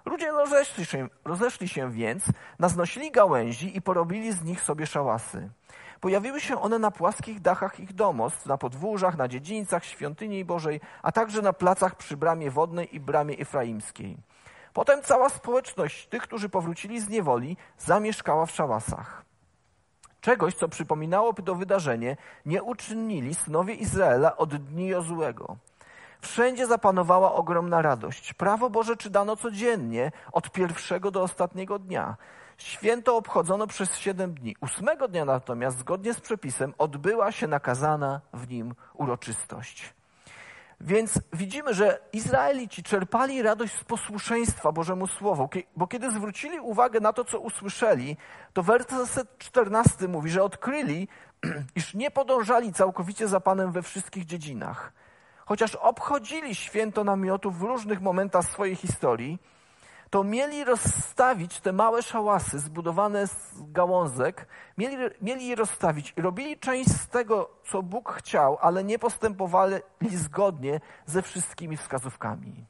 Ludzie rozeszli się, rozeszli się więc, naznosili gałęzi i porobili z nich sobie szałasy. Pojawiły się one na płaskich dachach ich domostw, na podwórzach, na dziedzińcach świątyni Bożej, a także na placach przy bramie wodnej i bramie efraimskiej. Potem cała społeczność tych, którzy powrócili z niewoli, zamieszkała w szałasach. Czegoś, co przypominałoby to wydarzenie, nie uczynili synowie Izraela od dni Jozułego. Wszędzie zapanowała ogromna radość. Prawo Boże czytano codziennie, od pierwszego do ostatniego dnia. Święto obchodzono przez siedem dni. Ósmego dnia natomiast, zgodnie z przepisem, odbyła się nakazana w nim uroczystość. Więc widzimy, że Izraelici czerpali radość z posłuszeństwa Bożemu Słowu, bo kiedy zwrócili uwagę na to, co usłyszeli, to werset 14 mówi, że odkryli, iż nie podążali całkowicie za Panem we wszystkich dziedzinach. Chociaż obchodzili święto namiotów w różnych momentach swojej historii, to mieli rozstawić te małe szałasy zbudowane z gałązek, mieli, mieli je rozstawić i robili część z tego, co Bóg chciał, ale nie postępowali zgodnie ze wszystkimi wskazówkami.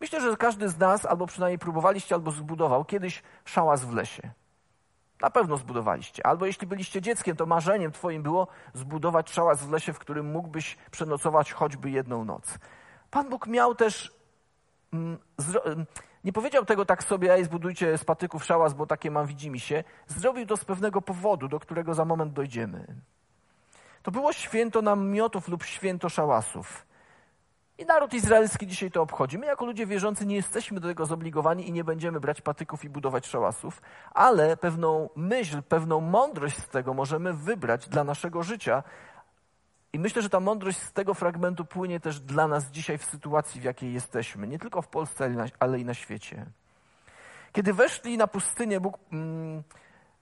Myślę, że każdy z nas, albo przynajmniej próbowaliście, albo zbudował kiedyś szałas w lesie. Na pewno zbudowaliście. Albo jeśli byliście dzieckiem, to marzeniem twoim było zbudować szałas w lesie, w którym mógłbyś przenocować choćby jedną noc. Pan Bóg miał też mm, mm, nie powiedział tego tak sobie, ej, zbudujcie z patyków szałas, bo takie mam widzimy się. Zrobił to z pewnego powodu, do którego za moment dojdziemy. To było święto namiotów lub święto szałasów. I naród izraelski dzisiaj to obchodzi. My jako ludzie wierzący nie jesteśmy do tego zobligowani i nie będziemy brać patyków i budować szałasów, ale pewną myśl, pewną mądrość z tego możemy wybrać dla naszego życia, i myślę, że ta mądrość z tego fragmentu płynie też dla nas dzisiaj w sytuacji, w jakiej jesteśmy, nie tylko w Polsce, ale i na świecie. Kiedy weszli na pustynię, Bóg mm,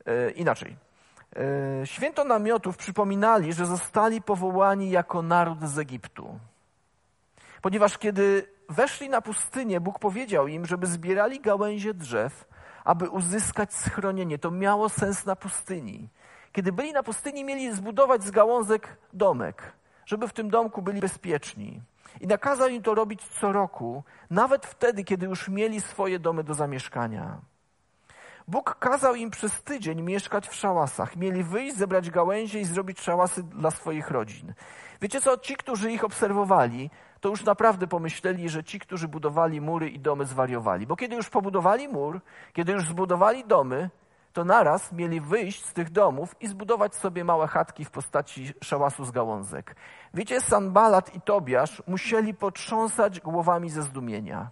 e, inaczej. E, święto namiotów przypominali, że zostali powołani jako naród z Egiptu. Ponieważ kiedy weszli na pustynię, Bóg powiedział im, żeby zbierali gałęzie drzew, aby uzyskać schronienie. To miało sens na pustyni. Kiedy byli na pustyni, mieli zbudować z gałązek domek, żeby w tym domku byli bezpieczni. I nakazał im to robić co roku, nawet wtedy, kiedy już mieli swoje domy do zamieszkania. Bóg kazał im przez tydzień mieszkać w szałasach. Mieli wyjść, zebrać gałęzie i zrobić szałasy dla swoich rodzin. Wiecie co? Ci, którzy ich obserwowali, to już naprawdę pomyśleli, że ci, którzy budowali mury i domy, zwariowali. Bo kiedy już pobudowali mur, kiedy już zbudowali domy, to naraz mieli wyjść z tych domów i zbudować sobie małe chatki w postaci szałasu z gałązek. Wiecie, Sanbalat i Tobiasz musieli potrząsać głowami ze zdumienia.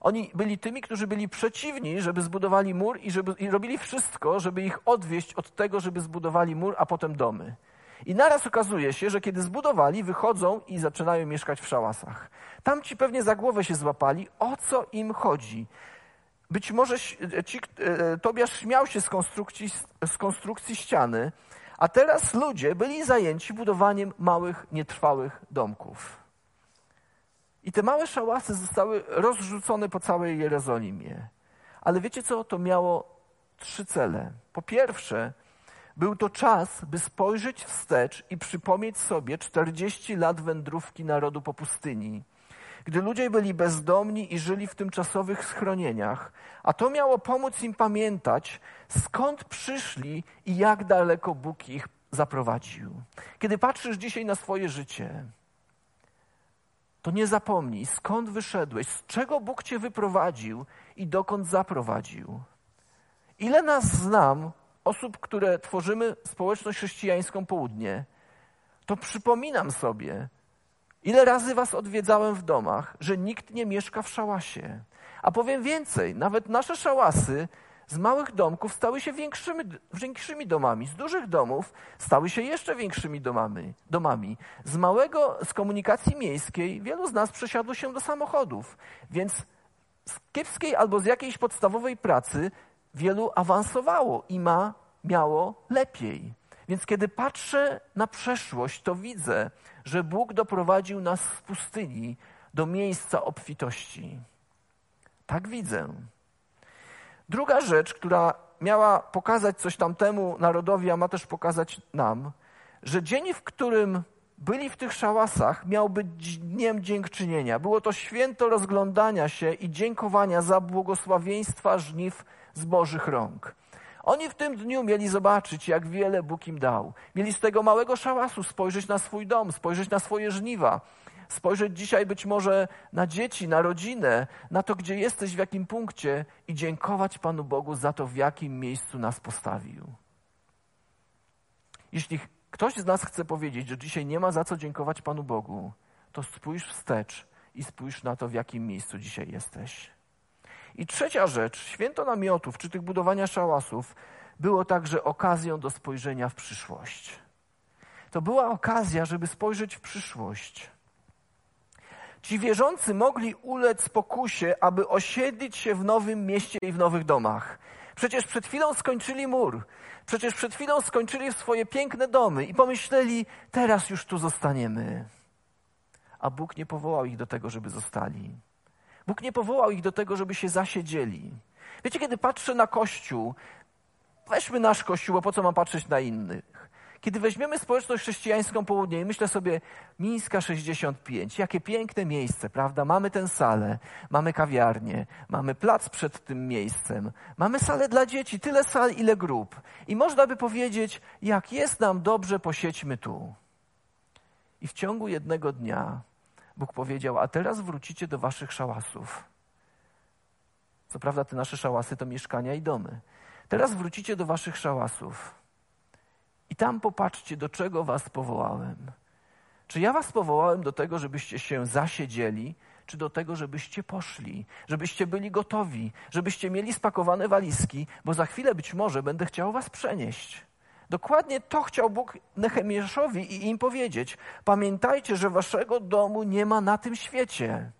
Oni byli tymi, którzy byli przeciwni, żeby zbudowali mur i, żeby, i robili wszystko, żeby ich odwieść od tego, żeby zbudowali mur, a potem domy. I naraz okazuje się, że kiedy zbudowali, wychodzą i zaczynają mieszkać w szałasach. Tam ci pewnie za głowę się złapali, o co im chodzi. Być może ci, e, Tobiasz śmiał się z konstrukcji, z konstrukcji ściany, a teraz ludzie byli zajęci budowaniem małych, nietrwałych domków. I te małe szałasy zostały rozrzucone po całej Jerozolimie. Ale wiecie co? To miało trzy cele. Po pierwsze, był to czas, by spojrzeć wstecz i przypomnieć sobie 40 lat wędrówki narodu po pustyni gdy ludzie byli bezdomni i żyli w tymczasowych schronieniach, a to miało pomóc im pamiętać, skąd przyszli i jak daleko Bóg ich zaprowadził. Kiedy patrzysz dzisiaj na swoje życie, to nie zapomnij, skąd wyszedłeś, z czego Bóg cię wyprowadził i dokąd zaprowadził. Ile nas znam, osób, które tworzymy społeczność chrześcijańską południe, to przypominam sobie, Ile razy was odwiedzałem w domach, że nikt nie mieszka w szałasie. A powiem więcej, nawet nasze szałasy z małych domków stały się większymi, większymi domami. Z dużych domów stały się jeszcze większymi domami, domami. Z małego, z komunikacji miejskiej wielu z nas przesiadło się do samochodów. Więc z kiepskiej albo z jakiejś podstawowej pracy wielu awansowało i ma, miało lepiej. Więc kiedy patrzę na przeszłość, to widzę, że Bóg doprowadził nas z pustyni do miejsca obfitości. Tak widzę. Druga rzecz, która miała pokazać coś tamtemu narodowi, a ma też pokazać nam, że dzień, w którym byli w tych szałasach, miał być dniem dziękczynienia. Było to święto rozglądania się i dziękowania za błogosławieństwa żniw z Bożych rąk. Oni w tym dniu mieli zobaczyć, jak wiele Bóg im dał. Mieli z tego małego szałasu spojrzeć na swój dom, spojrzeć na swoje żniwa, spojrzeć dzisiaj być może na dzieci, na rodzinę, na to, gdzie jesteś, w jakim punkcie i dziękować Panu Bogu za to, w jakim miejscu nas postawił. Jeśli ktoś z nas chce powiedzieć, że dzisiaj nie ma za co dziękować Panu Bogu, to spójrz wstecz i spójrz na to, w jakim miejscu dzisiaj jesteś. I trzecia rzecz, święto namiotów, czy tych budowania szałasów, było także okazją do spojrzenia w przyszłość. To była okazja, żeby spojrzeć w przyszłość. Ci wierzący mogli ulec pokusie, aby osiedlić się w nowym mieście i w nowych domach. Przecież przed chwilą skończyli mur. Przecież przed chwilą skończyli swoje piękne domy i pomyśleli, teraz już tu zostaniemy. A Bóg nie powołał ich do tego, żeby zostali. Bóg nie powołał ich do tego, żeby się zasiedzieli. Wiecie, kiedy patrzę na Kościół, weźmy nasz Kościół, bo po co mam patrzeć na innych? Kiedy weźmiemy społeczność chrześcijańską południe i myślę sobie, Mińska 65, jakie piękne miejsce, prawda? Mamy tę salę, mamy kawiarnię, mamy plac przed tym miejscem, mamy salę dla dzieci, tyle sal, ile grup. I można by powiedzieć, jak jest nam dobrze, posiedźmy tu. I w ciągu jednego dnia Bóg powiedział, a teraz wrócicie do waszych szałasów. Co prawda te nasze szałasy to mieszkania i domy. Teraz wrócicie do waszych szałasów. I tam popatrzcie, do czego was powołałem. Czy ja was powołałem do tego, żebyście się zasiedzieli, czy do tego, żebyście poszli, żebyście byli gotowi, żebyście mieli spakowane walizki, bo za chwilę być może będę chciał was przenieść. Dokładnie to chciał Bóg Nehemiaszowi i im powiedzieć. Pamiętajcie, że waszego domu nie ma na tym świecie.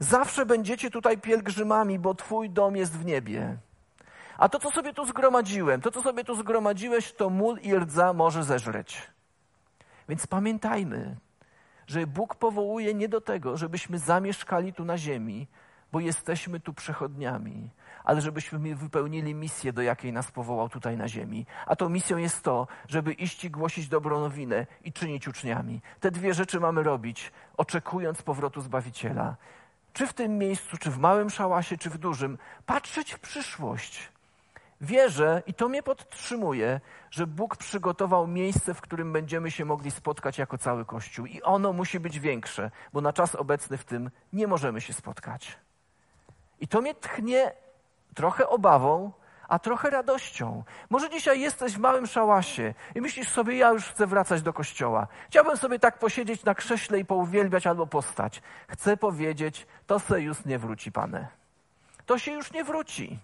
Zawsze będziecie tutaj pielgrzymami, bo Twój dom jest w niebie. A to, co sobie tu zgromadziłem, to, co sobie tu zgromadziłeś, to mól i rdza może zeżreć. Więc pamiętajmy, że Bóg powołuje nie do tego, żebyśmy zamieszkali tu na ziemi, bo jesteśmy tu przechodniami, ale żebyśmy wypełnili misję, do jakiej nas powołał tutaj na ziemi. A tą misją jest to, żeby iść i głosić dobrą nowinę i czynić uczniami. Te dwie rzeczy mamy robić, oczekując powrotu Zbawiciela. Czy w tym miejscu, czy w małym szałasie, czy w dużym, patrzeć w przyszłość. Wierzę, i to mnie podtrzymuje, że Bóg przygotował miejsce, w którym będziemy się mogli spotkać jako cały Kościół. I ono musi być większe, bo na czas obecny w tym nie możemy się spotkać. I to mnie tchnie trochę obawą, a trochę radością. Może dzisiaj jesteś w małym szałasie i myślisz sobie, ja już chcę wracać do kościoła. Chciałbym sobie tak posiedzieć na krześle i pouwielbiać albo postać. Chcę powiedzieć, to se już nie wróci, Pane. To się już nie wróci.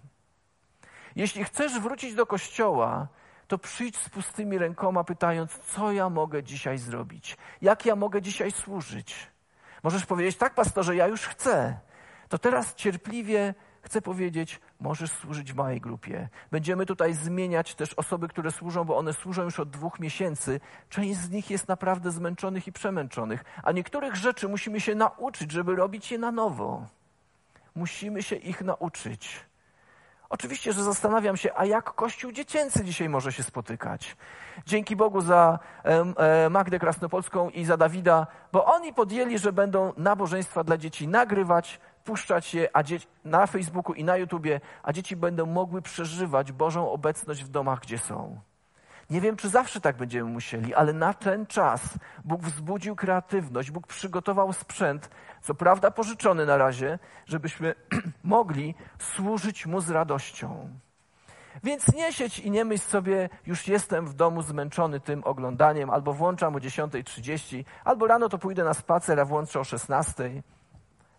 Jeśli chcesz wrócić do kościoła, to przyjdź z pustymi rękoma, pytając, co ja mogę dzisiaj zrobić, jak ja mogę dzisiaj służyć. Możesz powiedzieć, tak, pastorze, ja już chcę. To teraz cierpliwie chcę powiedzieć, możesz służyć małej grupie. Będziemy tutaj zmieniać też osoby, które służą, bo one służą już od dwóch miesięcy. Część z nich jest naprawdę zmęczonych i przemęczonych, a niektórych rzeczy musimy się nauczyć, żeby robić je na nowo. Musimy się ich nauczyć. Oczywiście, że zastanawiam się, a jak Kościół dziecięcy dzisiaj może się spotykać? Dzięki Bogu za e, Magdę Krasnopolską i za Dawida, bo oni podjęli, że będą nabożeństwa dla dzieci nagrywać, puszczać je a na Facebooku i na YouTubie, a dzieci będą mogły przeżywać Bożą obecność w domach, gdzie są. Nie wiem, czy zawsze tak będziemy musieli, ale na ten czas Bóg wzbudził kreatywność, Bóg przygotował sprzęt, co prawda pożyczony na razie, żebyśmy mogli służyć Mu z radością. Więc nie siedź i nie myśl sobie, już jestem w domu zmęczony tym oglądaniem, albo włączam o 10.30, albo rano to pójdę na spacer, a włączę o 16.00.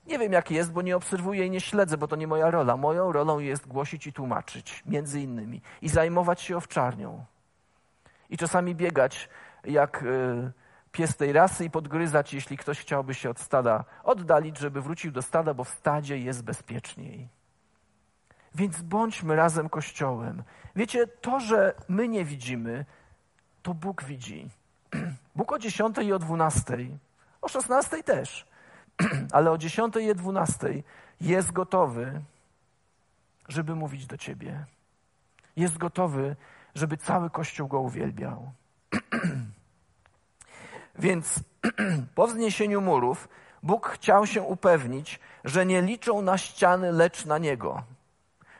Nie wiem, jak jest, bo nie obserwuję i nie śledzę, bo to nie moja rola. Moją rolą jest głosić i tłumaczyć, między innymi, i zajmować się owczarnią. I czasami biegać jak y, pies tej rasy i podgryzać, jeśli ktoś chciałby się od stada oddalić, żeby wrócił do stada, bo w stadzie jest bezpieczniej. Więc bądźmy razem Kościołem. Wiecie, to, że my nie widzimy, to Bóg widzi. Bóg o 10 i o 12, o 16 też, ale o 10 i o 12 jest gotowy, żeby mówić do Ciebie. Jest gotowy, żeby cały Kościół go uwielbiał. Więc po wzniesieniu murów Bóg chciał się upewnić, że nie liczą na ściany, lecz na Niego.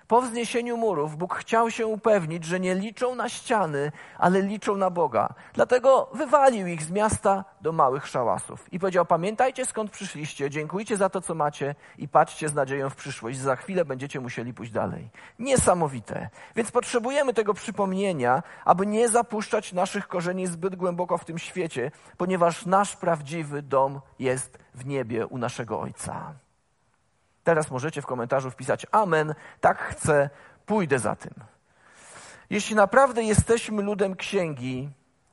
Po wzniesieniu murów Bóg chciał się upewnić, że nie liczą na ściany, ale liczą na Boga. Dlatego wywalił ich z miasta do małych szałasów i powiedział: Pamiętajcie skąd przyszliście, dziękujcie za to, co macie i patrzcie z nadzieją w przyszłość. Za chwilę będziecie musieli pójść dalej. Niesamowite. Więc potrzebujemy tego przypomnienia, aby nie zapuszczać naszych korzeni zbyt głęboko w tym świecie, ponieważ nasz prawdziwy dom jest w niebie u naszego Ojca. Teraz możecie w komentarzu wpisać Amen, tak chcę, pójdę za tym. Jeśli naprawdę jesteśmy ludem księgi,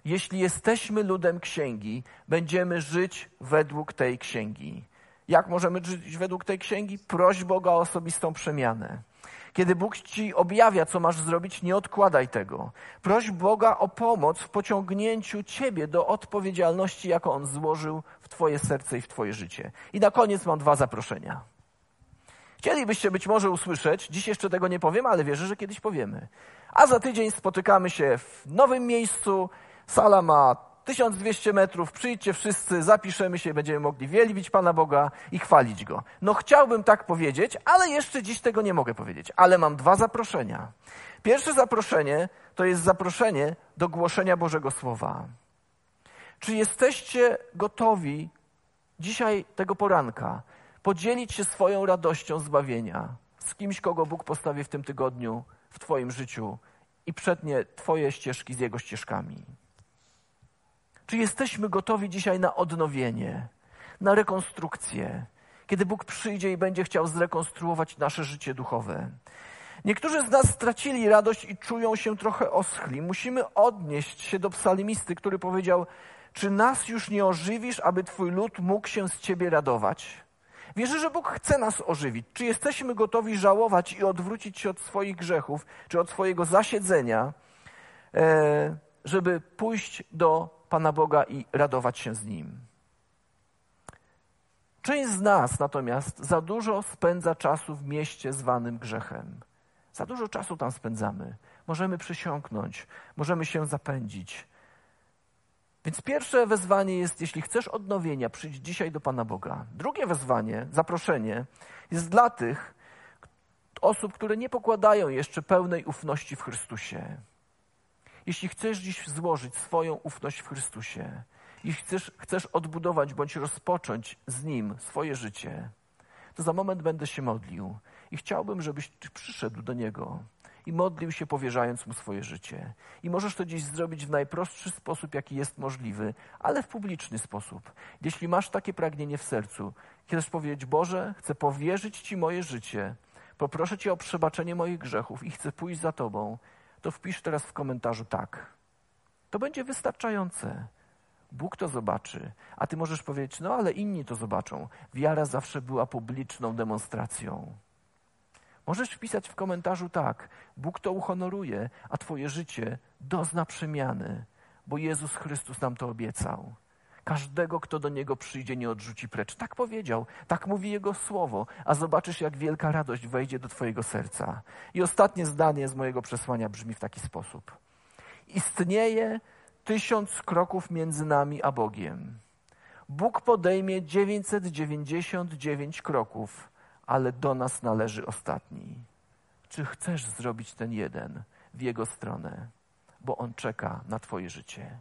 jeśli jesteśmy ludem księgi, będziemy żyć według tej księgi. Jak możemy żyć według tej księgi? Proś Boga o osobistą przemianę. Kiedy Bóg ci objawia, co masz zrobić, nie odkładaj tego. Proś Boga o pomoc w pociągnięciu ciebie do odpowiedzialności, jaką On złożył w twoje serce i w twoje życie. I na koniec mam dwa zaproszenia. Chcielibyście być może usłyszeć, dziś jeszcze tego nie powiem, ale wierzę, że kiedyś powiemy. A za tydzień spotykamy się w nowym miejscu. Sala ma 1200 metrów, przyjdźcie wszyscy, zapiszemy się, będziemy mogli wielbić Pana Boga i chwalić Go. No chciałbym tak powiedzieć, ale jeszcze dziś tego nie mogę powiedzieć. Ale mam dwa zaproszenia. Pierwsze zaproszenie to jest zaproszenie do głoszenia Bożego Słowa. Czy jesteście gotowi dzisiaj, tego poranka, podzielić się swoją radością zbawienia z kimś, kogo Bóg postawi w tym tygodniu w Twoim życiu i przetnie Twoje ścieżki z Jego ścieżkami? Czy jesteśmy gotowi dzisiaj na odnowienie, na rekonstrukcję, kiedy Bóg przyjdzie i będzie chciał zrekonstruować nasze życie duchowe? Niektórzy z nas stracili radość i czują się trochę oschli. Musimy odnieść się do psalmisty, który powiedział: Czy nas już nie ożywisz, aby Twój lud mógł się z Ciebie radować? Wierzę, że Bóg chce nas ożywić. Czy jesteśmy gotowi żałować i odwrócić się od swoich grzechów, czy od swojego zasiedzenia, e, żeby pójść do Pana Boga i radować się z Nim. Część z nas natomiast za dużo spędza czasu w mieście zwanym grzechem. Za dużo czasu tam spędzamy. Możemy przysiąknąć, możemy się zapędzić. Więc pierwsze wezwanie jest, jeśli chcesz odnowienia, przyjdź dzisiaj do Pana Boga. Drugie wezwanie, zaproszenie jest dla tych osób, które nie pokładają jeszcze pełnej ufności w Chrystusie. Jeśli chcesz dziś złożyć swoją ufność w Chrystusie, jeśli chcesz, chcesz odbudować bądź rozpocząć z Nim swoje życie, to za moment będę się modlił i chciałbym, żebyś przyszedł do Niego i modlił się, powierzając Mu swoje życie. I możesz to dziś zrobić w najprostszy sposób, jaki jest możliwy, ale w publiczny sposób. Jeśli masz takie pragnienie w sercu, chcesz powiedzieć, Boże, chcę powierzyć Ci moje życie, poproszę Cię o przebaczenie moich grzechów i chcę pójść za Tobą, to wpisz teraz w komentarzu tak. To będzie wystarczające. Bóg to zobaczy, a ty możesz powiedzieć, no ale inni to zobaczą. Wiara zawsze była publiczną demonstracją. Możesz wpisać w komentarzu tak, Bóg to uhonoruje, a twoje życie dozna przemiany, bo Jezus Chrystus nam to obiecał. Każdego, kto do Niego przyjdzie, nie odrzuci precz. Tak powiedział, tak mówi Jego słowo, a zobaczysz, jak wielka radość wejdzie do Twojego serca. I ostatnie zdanie z mojego przesłania brzmi w taki sposób. Istnieje tysiąc kroków między nami a Bogiem. Bóg podejmie 999 kroków, ale do nas należy ostatni. Czy chcesz zrobić ten jeden w Jego stronę? Bo On czeka na Twoje życie.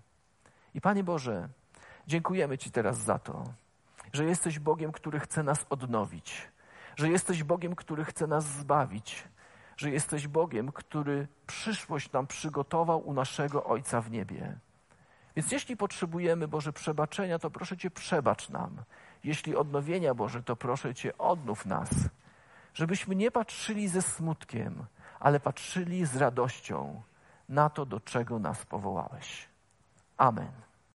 I Panie Boże, Dziękujemy Ci teraz za to, że jesteś Bogiem, który chce nas odnowić, że jesteś Bogiem, który chce nas zbawić, że jesteś Bogiem, który przyszłość nam przygotował u naszego Ojca w niebie. Więc jeśli potrzebujemy, Boże, przebaczenia, to proszę Cię, przebacz nam. Jeśli odnowienia, Boże, to proszę Cię, odnów nas. Żebyśmy nie patrzyli ze smutkiem, ale patrzyli z radością na to, do czego nas powołałeś. Amen.